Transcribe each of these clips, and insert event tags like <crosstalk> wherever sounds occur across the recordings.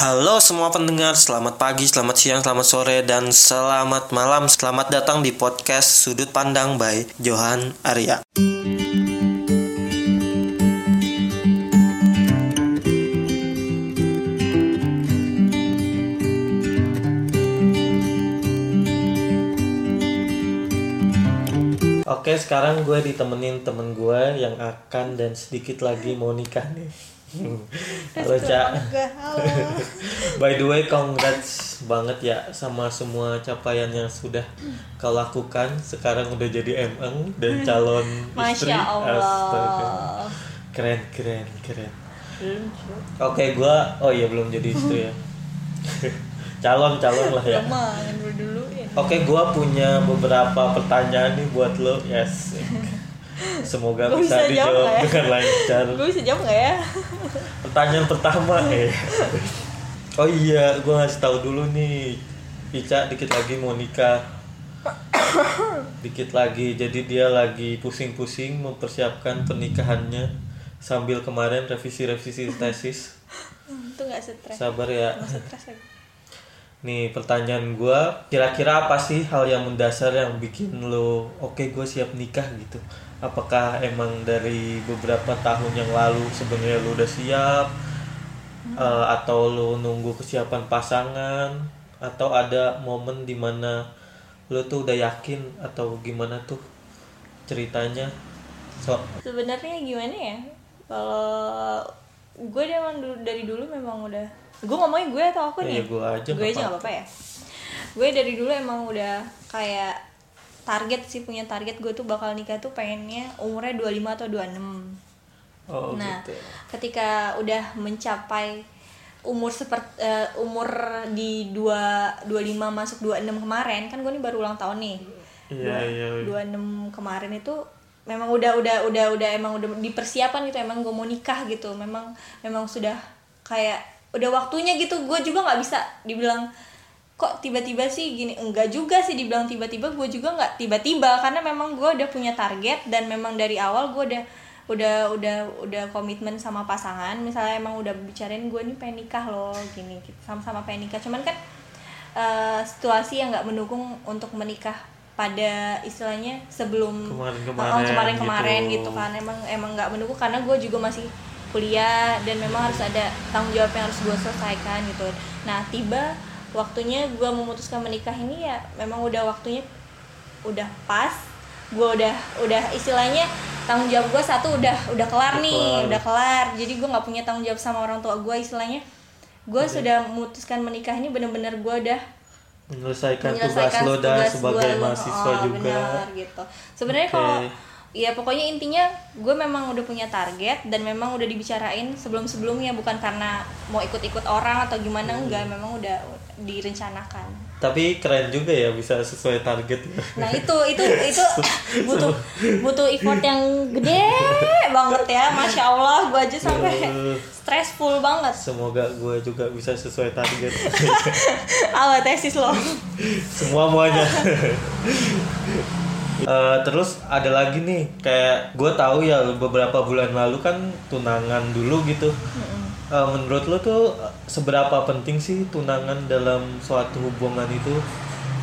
Halo semua pendengar, selamat pagi, selamat siang, selamat sore, dan selamat malam. Selamat datang di podcast Sudut Pandang by Johan Arya. Oke, sekarang gue ditemenin temen gue yang akan dan sedikit lagi mau nikah nih. Halo Cak. <laughs> By the way, congrats banget ya sama semua capaian yang sudah kau lakukan. Sekarang udah jadi MN dan calon istri. Masya Allah. Astaga. Keren, keren, keren. Oke, gua oh iya belum jadi istri ya. <laughs> calon, calon lah ya. Ya. Oke, gua punya beberapa pertanyaan nih buat lo. Yes. <laughs> Semoga Gua bisa bisa jawab dijawab ya? dengan lancar. Gue bisa jawab nggak ya? Pertanyaan pertama eh. Oh iya, gua ngasih tahu dulu nih. Ica dikit lagi mau nikah. Dikit lagi. Jadi dia lagi pusing-pusing mempersiapkan pernikahannya sambil kemarin revisi-revisi tesis. Itu nggak stres. Sabar ya. Stres. Nih pertanyaan gua, kira-kira apa sih hal yang mendasar yang bikin lo oke gue siap nikah gitu? Apakah emang dari beberapa tahun yang lalu sebenarnya lo udah siap? Eh, atau lo nunggu kesiapan pasangan? Atau ada momen di mana lo tuh udah yakin atau gimana tuh ceritanya? So, Sebenarnya gimana ya? Kalau gue emang dulu, dari dulu memang udah gue ngomongin gue atau aku nih? gue aja, Gue aja nggak apa-apa ya. Gue dari dulu emang udah kayak target sih punya target gue tuh bakal nikah tuh pengennya umurnya 25 atau 26 oh nah, gitu. ketika udah mencapai umur seperti umur di 2 25 masuk 26 kemarin kan gue nih baru ulang tahun nih. Iya, iya. 26 kemarin itu memang udah udah udah udah emang udah dipersiapan gitu emang gue mau nikah gitu. Memang memang sudah kayak udah waktunya gitu. Gue juga nggak bisa dibilang kok tiba-tiba sih gini enggak juga sih dibilang tiba-tiba gue juga nggak tiba-tiba karena memang gue udah punya target dan memang dari awal gue udah udah udah udah komitmen sama pasangan misalnya emang udah bicarain gue nih pengen nikah loh gini gitu sama-sama pengen nikah cuman kan eh, situasi yang nggak mendukung untuk menikah pada istilahnya sebelum Kemarin-kemarin Oh, kemarin-kemarin gitu. gitu. kan emang emang nggak mendukung karena gue juga masih kuliah dan memang harus ada tanggung jawab yang harus gue selesaikan gitu nah tiba waktunya gue memutuskan menikah ini ya memang udah waktunya udah pas gue udah udah istilahnya tanggung jawab gue satu udah udah kelar Udah nih kelar. udah kelar jadi gue nggak punya tanggung jawab sama orang tua gue istilahnya gue sudah memutuskan menikah ini bener-bener gue udah Menyelesaikan, tugas menyelesaikan lo dah tugas sebagai gua. mahasiswa Oh, juga. gitu sebenarnya Oke. kalau ya pokoknya intinya gue memang udah punya target dan memang udah dibicarain sebelum sebelumnya bukan karena mau ikut-ikut orang atau gimana Hmm. enggak memang udah direncanakan Tapi keren juga ya bisa sesuai target. nah itu itu itu <laughs> butuh butuh effort yang gede banget ya masya allah gue aja sampai stressful banget Semoga gue juga bisa sesuai target. <laughs> ala tesis lo Semua muanya. <laughs> Eh, terus ada lagi nih kayak gue tahu ya beberapa bulan lalu kan tunangan dulu gitu. Eh, menurut lo tuh seberapa penting sih tunangan dalam suatu hubungan itu?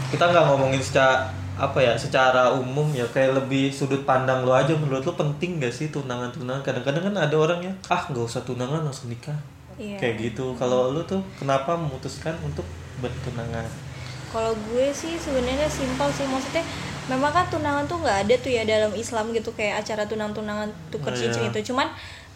Kita nggak ngomongin secara apa ya secara umum ya kayak lebih sudut pandang lo aja. Menurut lo penting gak sih tunangan tunangan kadang-kadang kan ada orang yang ah nggak usah tunangan langsung nikah. Iya. kayak gitu. Kalau lo tuh kenapa memutuskan untuk bertunangan? Kalau gue sih sebenarnya simpel sih. Maksudnya memang kan tunangan tuh nggak ada tuh ya dalam Islam gitu kayak acara tunang-tunangan tuker Oh, cincin iya. itu. Cuman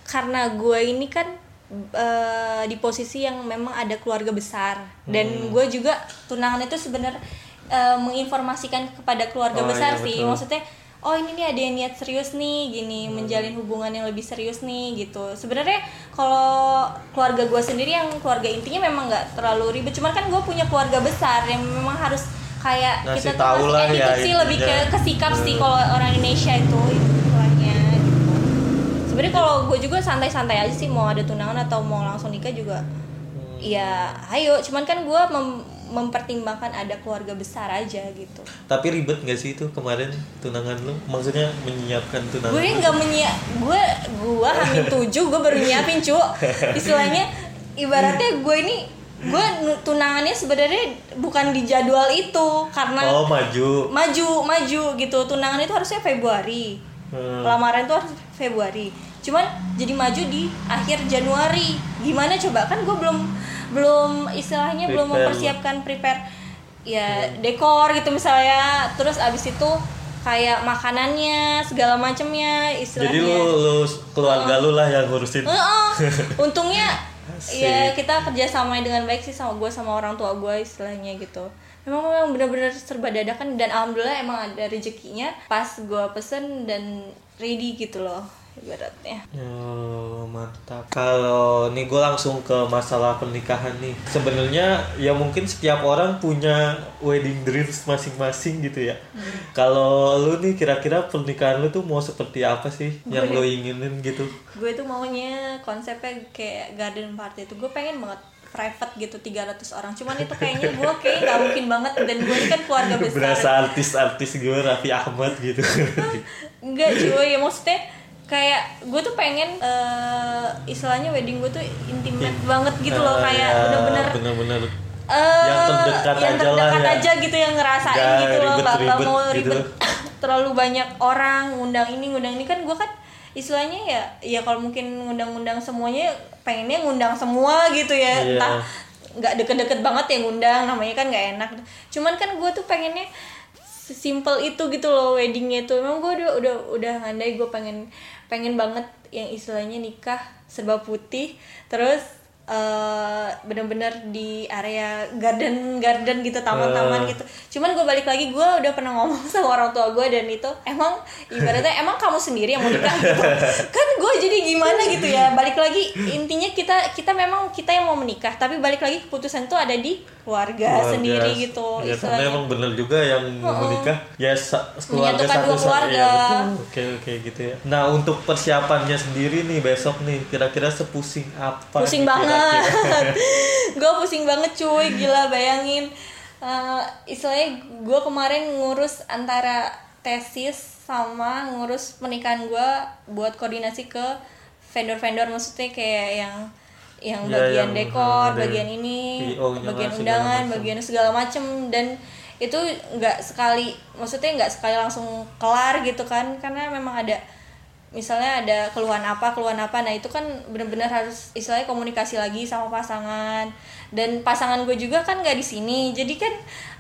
karena gue ini kan eh, di posisi yang memang ada keluarga besar dan Hmm. gue juga tunangan itu sebenarnya eh, menginformasikan kepada keluarga Oh, besar iya, sih. betul. Maksudnya oh ini nih ada yang niat serius nih gini Hmm. menjalin hubungan yang lebih serius nih gitu sebenarnya kalau keluarga gue sendiri yang keluarga intinya memang nggak terlalu ribet cuman kan gue punya keluarga besar yang memang harus kayak Ngasih kita tahu lah ya sih lebih ke kesikap sih kalau orang Indonesia itu istilahnya gitu. Sebenarnya kalau gue juga santai-santai aja sih mau ada tunangan atau mau langsung nikah juga Hmm. ya ayo. Cuman kan gue mem- mempertimbangkan ada keluarga besar aja gitu. Tapi ribet gak sih itu kemarin tunangan lu? Maksudnya menyiapkan tunangan gue nggak menyiap gue gue hamil <laughs> tujuh gue baru nyiapin cu <laughs> istilahnya ibaratnya gue ini gue tunangannya sebenarnya bukan di jadwal itu karena oh maju. Maju maju gitu. Tunangan itu harusnya Februari. Hmm. lamaran itu harus Februari. Cuman jadi maju di akhir Januari. Gimana coba? Kan gue belum belum istilahnya belum Prepare. mempersiapkan prepare ya dekor gitu misalnya. Terus abis itu kayak makanannya segala macemnya istilahnya jadi lu, lu keluarga lu lah yang ngurusin. Heeh. <laughs> untungnya Asik. ya kita kerjasama dengan baik sih sama gue sama orang tua gue istilahnya gitu memang memang benar-benar serba dadakan dan alhamdulillah emang ada rezekinya pas gue pesen dan ready gitu loh ibaratnya Oh, mantap. Kalau nih gue langsung ke masalah pernikahan nih. Sebenarnya ya mungkin setiap orang punya wedding dreams masing-masing gitu ya. Kalau lu nih kira-kira pernikahan lu tuh mau seperti apa sih yang lu inginin gitu? gue tuh maunya konsepnya kayak garden party itu gue pengen banget private gitu 300 orang cuman itu kayaknya <laughs> gue kayak nggak mungkin banget dan gue ini kan keluarga <laughs> besar Berasa artis-artis gue Raffi Ahmad gitu. Enggak cuy, ya maksudnya kayak gue tuh pengen eh, istilahnya wedding gue tuh intimate banget gitu loh Ah, kayak ya, bener-bener bener-bener. eh, Yang terdekat yang aja lah terdekat ya. aja gitu yang ngerasain Nggak gitu loh nggak nggak ribet-ribet mau gitu. ribet. <coughs> Terlalu banyak orang ngundang ini ngundang ini. Kan gue kan istilahnya ya ya kalau mungkin ngundang-ngundang semuanya pengennya ngundang semua gitu ya. Iya. entah nggak deket-deket banget ya ngundang namanya kan nggak enak. Cuman kan gue tuh pengennya simple itu gitu loh weddingnya tuh. Emang gue udah udah udah ngandai gue pengen pengen banget yang istilahnya nikah serba putih. Terus eh bener-bener di area garden garden gitu taman-taman Eh. gitu. Cuman gue balik lagi gue udah pernah ngomong <laughs> sama orang tua gue dan itu emang ibaratnya emang kamu sendiri yang mau nikah? <laughs> Gitu. Kan gue jadi gimana gitu ya? Balik lagi intinya kita kita memang kita yang mau menikah tapi balik lagi keputusan itu ada di keluarga, Keluarga. sendiri gitu Ya, karena emang bener juga yang mau menikah ya keluarga satu keluarga. betul. Oke oke gitu ya. Nah untuk persiapannya sendiri nih besok nih kira-kira sepusing apa? pusing nih banget <laughs> gue pusing banget cuy gila bayangin Eh, istilahnya gue kemarin ngurus antara tesis sama ngurus pernikahan gue buat koordinasi ke vendor-vendor maksudnya kayak yang yang Ya, bagian yang, dekor, bagian ini, bagian undangan, bagian segala macem. Dan itu nggak sekali, maksudnya nggak sekali langsung kelar gitu kan, karena memang ada misalnya ada keluhan apa keluhan apa. Nah itu kan benar-benar harus istilahnya komunikasi lagi sama pasangan dan pasangan gue juga kan nggak di sini. Jadi kan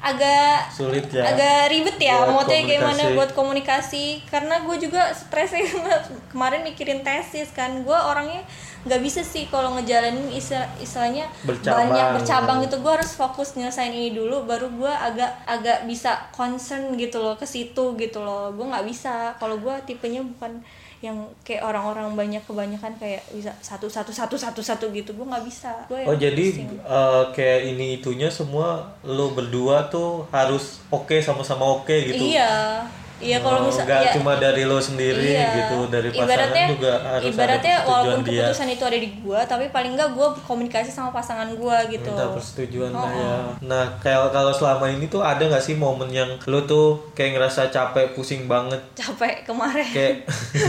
agak Sulit ya. agak ribet ya Buat maksudnya gimana buat komunikasi. Karena gue juga stres ya <laughs> kemarin mikirin tesis kan. Gue orangnya nggak bisa sih kalau ngejalanin istilah- istilahnya Bercabang. banyak bercabang gitu. Gue harus fokus nyelesain ini dulu baru gue agak agak bisa concern gitu loh ke situ gitu loh. Gue nggak bisa. Kalau gue tipenya bukan yang kayak orang-orang banyak kebanyakan kayak bisa satu satu satu satu satu gitu. Gue nggak bisa. Gua Oh jadi eh, kayak ini itunya semua lo berdua tuh harus oke sama-sama oke gitu. iya iya Oh, kalau misal nggak ya, cuma dari lo sendiri Iya. gitu dari pasangan juga harus ibaratnya ada walaupun dia. keputusan itu ada di gua tapi paling enggak gua komunikasi sama pasangan gua gitu. Minta persetujuan lah Oh, ya. Nah, kayak kalau selama ini tuh ada nggak sih momen yang lo tuh kayak ngerasa capek, pusing banget, capek kemarin. Kayak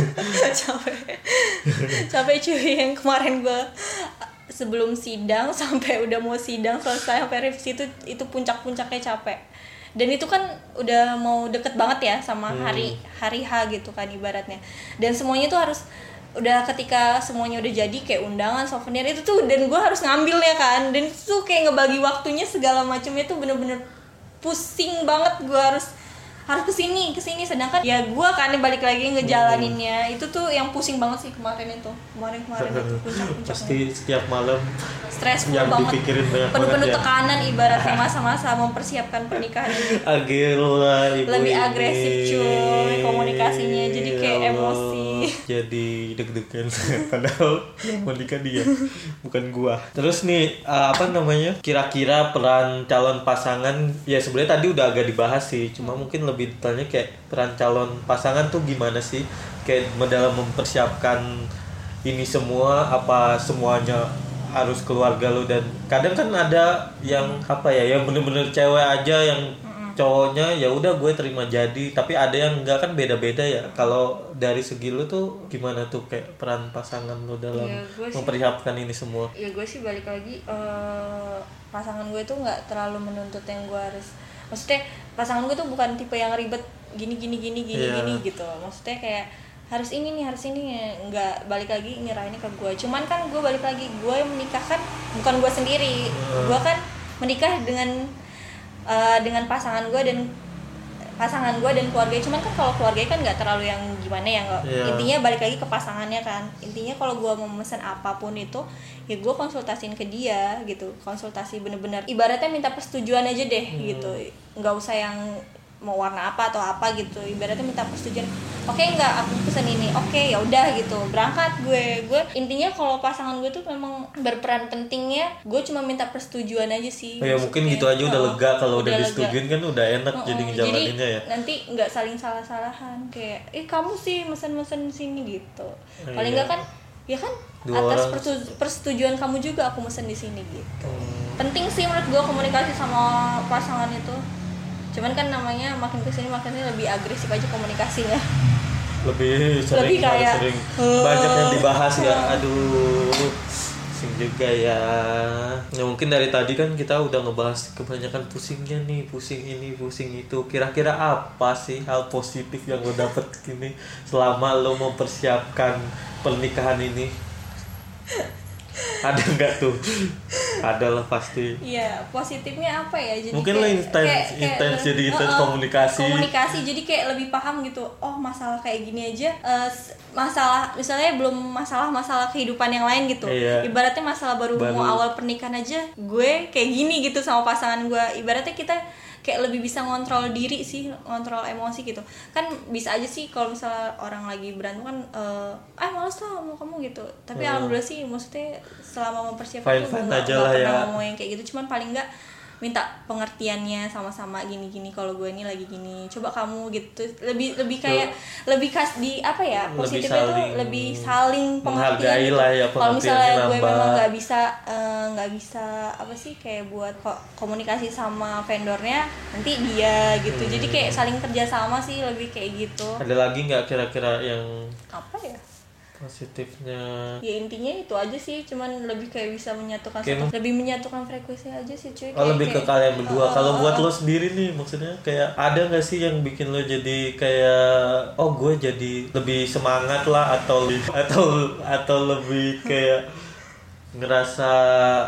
<laughs> capek. Capek cuy yang kemarin gua sebelum sidang sampai udah mau sidang selesai sampai revisi itu itu puncak-puncaknya capek dan itu kan udah mau deket banget ya sama hari hari H gitu kan ibaratnya. Dan semuanya tuh harus udah ketika semuanya udah jadi kayak undangan souvenir itu tuh dan gue harus ngambil ya kan. Dan itu tuh kayak ngebagi waktunya segala macamnya tuh bener-bener pusing banget. Gue harus harus ke sini ke sini. Sedangkan ya gue kan balik lagi ngejalaninnya itu tuh yang pusing banget sih kemarin itu. Kemarin kemarin itu <laughs> pasti setiap malam yang banget. dipikirin banyak penuh-penuh banget ya. tekanan ibaratnya <laughs> masa-masa mempersiapkan pernikahan ini. <laughs> Agila ibu Lebih ini. agresif, cuy, komunikasinya. Jadi kayak Ya Allah, emosi. jadi deg-degan. Padahal yang mau nikah dia bukan gua. Terus nih uh, apa namanya kira-kira peran calon pasangan ya sebenarnya tadi udah agak dibahas sih cuma mungkin lebih detailnya kayak peran calon pasangan tuh gimana sih? Kayak dalam mempersiapkan ini semua apa semuanya harus keluarga lu dan kadang kan ada yang apa ya yang bener-bener cewek aja yang cowoknya ya udah gue terima jadi. Tapi ada yang enggak kan beda-beda ya. Kalau dari segi lu tuh gimana tuh kayak peran pasangan lu dalam Ya, mempersiapkan ini semua? Ya gue sih balik lagi eh, pasangan gue tuh nggak terlalu menuntut yang gue harus. Maksudnya pasangan gue tuh bukan tipe yang ribet gini gini gini gini Iya. gini gitu maksudnya kayak harus ini nih harus ini nggak balik lagi nyerahinnya ke gue cuman kan gue balik lagi gue yang menikahkan bukan gue sendiri Hmm. gue kan menikah dengan eh, dengan pasangan gue dan pasangan gue dan keluarga cuman kan kalau keluarga kan nggak terlalu yang gimana ya nggak Iya. intinya balik lagi ke pasangannya kan. Intinya kalau gue mau mesen apa pun itu ya gue konsultasiin ke dia gitu. Konsultasi bener-bener. Ibaratnya minta persetujuan aja deh Hmm. gitu. Nggak usah yang mau warna apa atau apa gitu. Ibaratnya minta persetujuan oke nggak aku pesen ini. Oke ya udah gitu. Berangkat gue. Gue intinya kalau pasangan gue tuh memang berperan pentingnya gue cuma minta persetujuan aja sih. Ya mungkin gitu aja udah heeh, lega kalau udah, lega. disetujuin kan udah enak Heeh, jadi ngejalaninnya ya. nanti nggak saling salah-salahan kayak eh kamu sih mesen-mesen sini gitu. Paling Iya. nggak kan ya kan Dua atas orang. persetu- persetujuan kamu juga aku mesen di sini gitu. Hmm, penting sih menurut gue komunikasi sama pasangan itu cuman kan namanya makin ke sini makin lebih agresif aja komunikasinya. Lebih sering Lebih kayak, sering. Eh, banyak yang dibahas ya <laughs> aduh pusing juga ya. Ya mungkin dari tadi kan kita udah ngebahas kebanyakan pusingnya nih pusing ini pusing itu. Kira-kira apa sih hal positif yang lo dapet gini selama lo mempersiapkan pernikahan ini <laughs> ada nggak tuh ada lah pasti Iya, positifnya apa ya? Jadi Mungkin lo intens- intens jadi intens Heeh, komunikasi. Komunikasi, jadi kayak lebih paham gitu. Oh, masalah kayak gini aja, eh, s- masalah misalnya belum masalah-masalah kehidupan yang lain gitu. Iya. Ibaratnya masalah baru, Baru. mau awal pernikahan aja, gue kayak gini gitu sama pasangan gue. Ibaratnya kita kayak lebih bisa ngontrol diri sih, ngontrol emosi gitu. Kan bisa aja sih kalau misalnya orang lagi berantem kan, eh, ah males lah mau kamu gitu. Tapi Hmm. alhamdulillah sih, maksudnya selama mempersiapkan tuh nggak- lah pernah ya. ngomong yang kayak gitu cuman paling nggak minta pengertiannya sama-sama gini-gini kalau gue ini lagi gini coba kamu gitu. Lebih lebih kayak lebih kas di apa ya Lebih positifnya tuh lebih saling pengertian menghargai gitu. lah ya, kalau misalnya gue memang nggak bisa eh, nggak bisa apa sih kayak buat ko- komunikasi sama vendornya nanti dia gitu. Jadi kayak Hmm. saling kerjasama sih lebih kayak gitu. Ada lagi nggak kira-kira yang apa ya positifnya. Ya intinya itu aja sih cuman lebih kayak bisa menyatukan Kayak satu- lebih menyatukan frekuensi aja sih cuy. Oh Kayak- lebih ke kayak- kalian berdua. Oh, Kalau buat lo sendiri nih, maksudnya kayak ada nggak sih yang bikin lo jadi kayak oh gue jadi lebih semangat lah atau <laughs> atau atau lebih kayak ngerasa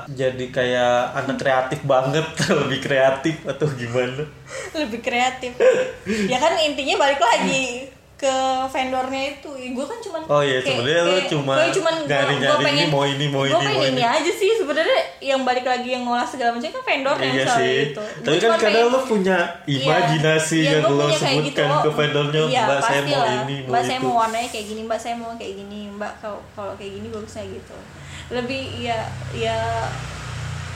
jadi kayak anak kreatif banget, <laughs> lebih kreatif atau gimana? lebih kreatif. Ya kan intinya balik lagi ke vendornya itu gue kan cuman Oh iya, sebenarnya lo cuma nyari-nyari ini, mau ini, mau gue ini, pengen mau ini ini. aja sih sebenarnya yang balik lagi yang ngolah segala macam kan vendor yang Iya soal sih. itu Tapi Gua kan kadang pengen- lo punya imajinasi Iya, yang lo sebutkan oh, ke vendornya, iya, mbak saya mau lah. ini, mau mbak itu. saya mau warnanya kayak gini mbak saya mau kayak gini mbak kalau kalau kayak gini bagusnya gitu lebih ya ya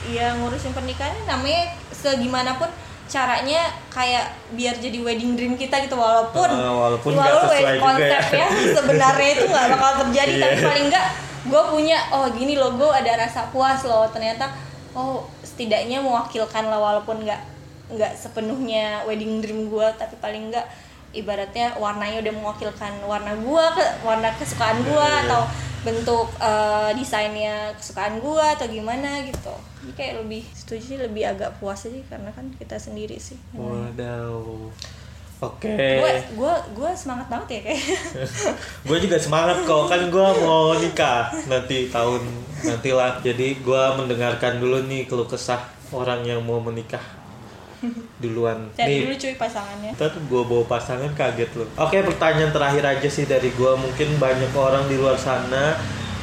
ya ngurusin pernikahan namanya segimanapun caranya kayak biar jadi wedding dream kita gitu walaupun Ah, walaupun nggak walaupun sesuai juga ya. konsepnya sebenarnya itu nggak bakal terjadi Iya. tapi paling enggak gue punya oh gini loh gue ada rasa puas loh ternyata oh setidaknya mewakilkan lah walaupun nggak nggak sepenuhnya wedding dream gue tapi paling enggak ibaratnya warnanya udah mewakilkan warna gue ke warna kesukaan gue iya. atau bentuk eh, desainnya kesukaan gue atau gimana gitu. Jadi kayak lebih setuju sih lebih agak puas aja karena kan kita sendiri sih. Wadaw. Oke. gue gue gue semangat banget ya kayak. <laughs> Gue juga semangat kok. Kan gue mau nikah nanti tahun nantilah jadi gue mendengarkan dulu nih keluh kesah orang yang mau menikah duluan. Cari dulu cuy pasangannya. Ntar gue bawa pasangan kaget loh. Oke pertanyaan terakhir aja sih dari gue Mungkin banyak orang di luar sana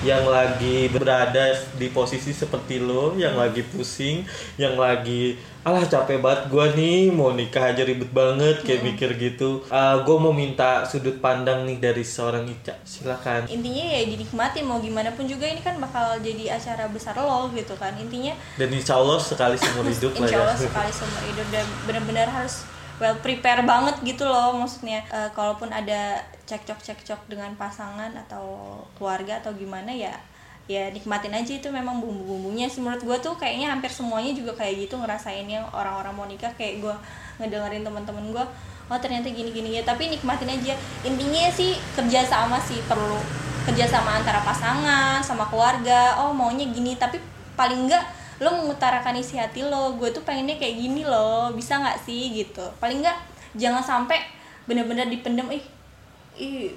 Yang lagi berada di posisi seperti lo Yang lagi pusing Yang lagi Alah capek banget gue nih Mau nikah aja ribet banget Kayak mikir gitu. Gue mau minta sudut pandang nih dari seorang Ica. Silakan. Intinya ya dinikmati mau gimana pun juga ini kan bakal jadi acara besar lo gitu kan. Intinya Dan insya Allah sekali seumur <laughs> hidup lah insya ya. Allah sekali <laughs> seumur hidup dan benar-benar harus well prepare banget gitu loh maksudnya. Eh, kalaupun ada cekcok cekcok dengan pasangan atau keluarga atau gimana ya ya nikmatin aja itu memang bumbu-bumbunya sih. Menurut gue tuh kayaknya hampir semuanya juga kayak gitu ngerasainnya orang-orang mau nikah. Kayak gue ngedengerin teman-teman gue oh ternyata gini-gini ya. Tapi nikmatin aja. Intinya sih kerjasama sih perlu kerjasama antara pasangan sama keluarga. Oh maunya gini. Tapi paling enggak lo mengutarakan isi hati lo gue tuh pengennya kayak gini loh bisa nggak sih gitu? Paling enggak jangan sampai bener-bener dipendem ih ih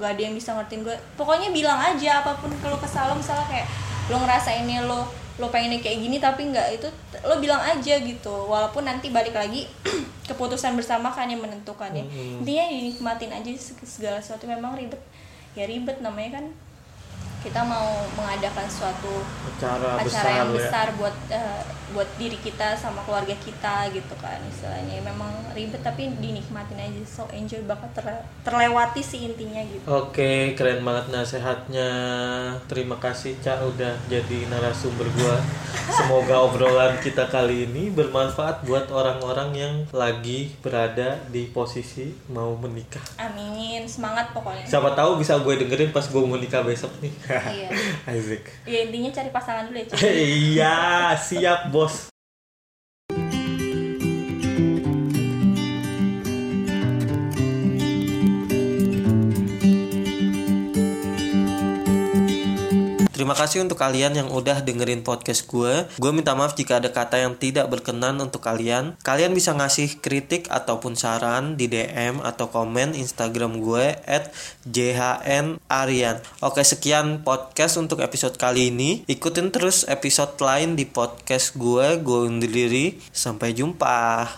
nggak ada yang bisa ngertiin gue. Pokoknya bilang aja apa pun kalau kesal lo misalnya kayak lo ngerasainnya lo lo pengennya kayak gini tapi nggak itu lo bilang aja gitu. Walaupun nanti balik lagi <clears throat> keputusan bersama kan yang menentukan ya. Mm-mm. intinya dinikmatin aja segala sesuatu. Memang ribet ya ribet namanya kan kita mau mengadakan suatu acara, acara besar yang ya. besar buat eh, buat diri kita sama keluarga kita gitu kan istilahnya memang ribet tapi dinikmatin aja so enjoy banget terle- terlewati sih intinya gitu Oke, keren banget nasihatnya. Terima kasih Cak udah jadi narasumber gua. <laughs> Semoga obrolan kita kali ini bermanfaat buat orang-orang yang lagi berada di posisi mau menikah. amin semangat pokoknya Siapa tahu bisa gue dengerin pas gue mau nikah besok nih. Iya. <laughs> Isaac. ya intinya cari pasangan dulu ya <laughs> Iya, siap bos. Terima kasih untuk kalian yang udah dengerin podcast gue. Gue minta maaf jika ada kata yang tidak berkenan untuk kalian. Kalian bisa ngasih kritik ataupun saran di DM atau komen Instagram gue at jhnarian. Oke sekian podcast untuk episode kali ini. Ikutin terus episode lain di podcast gue. Gue undur diri. Sampai jumpa.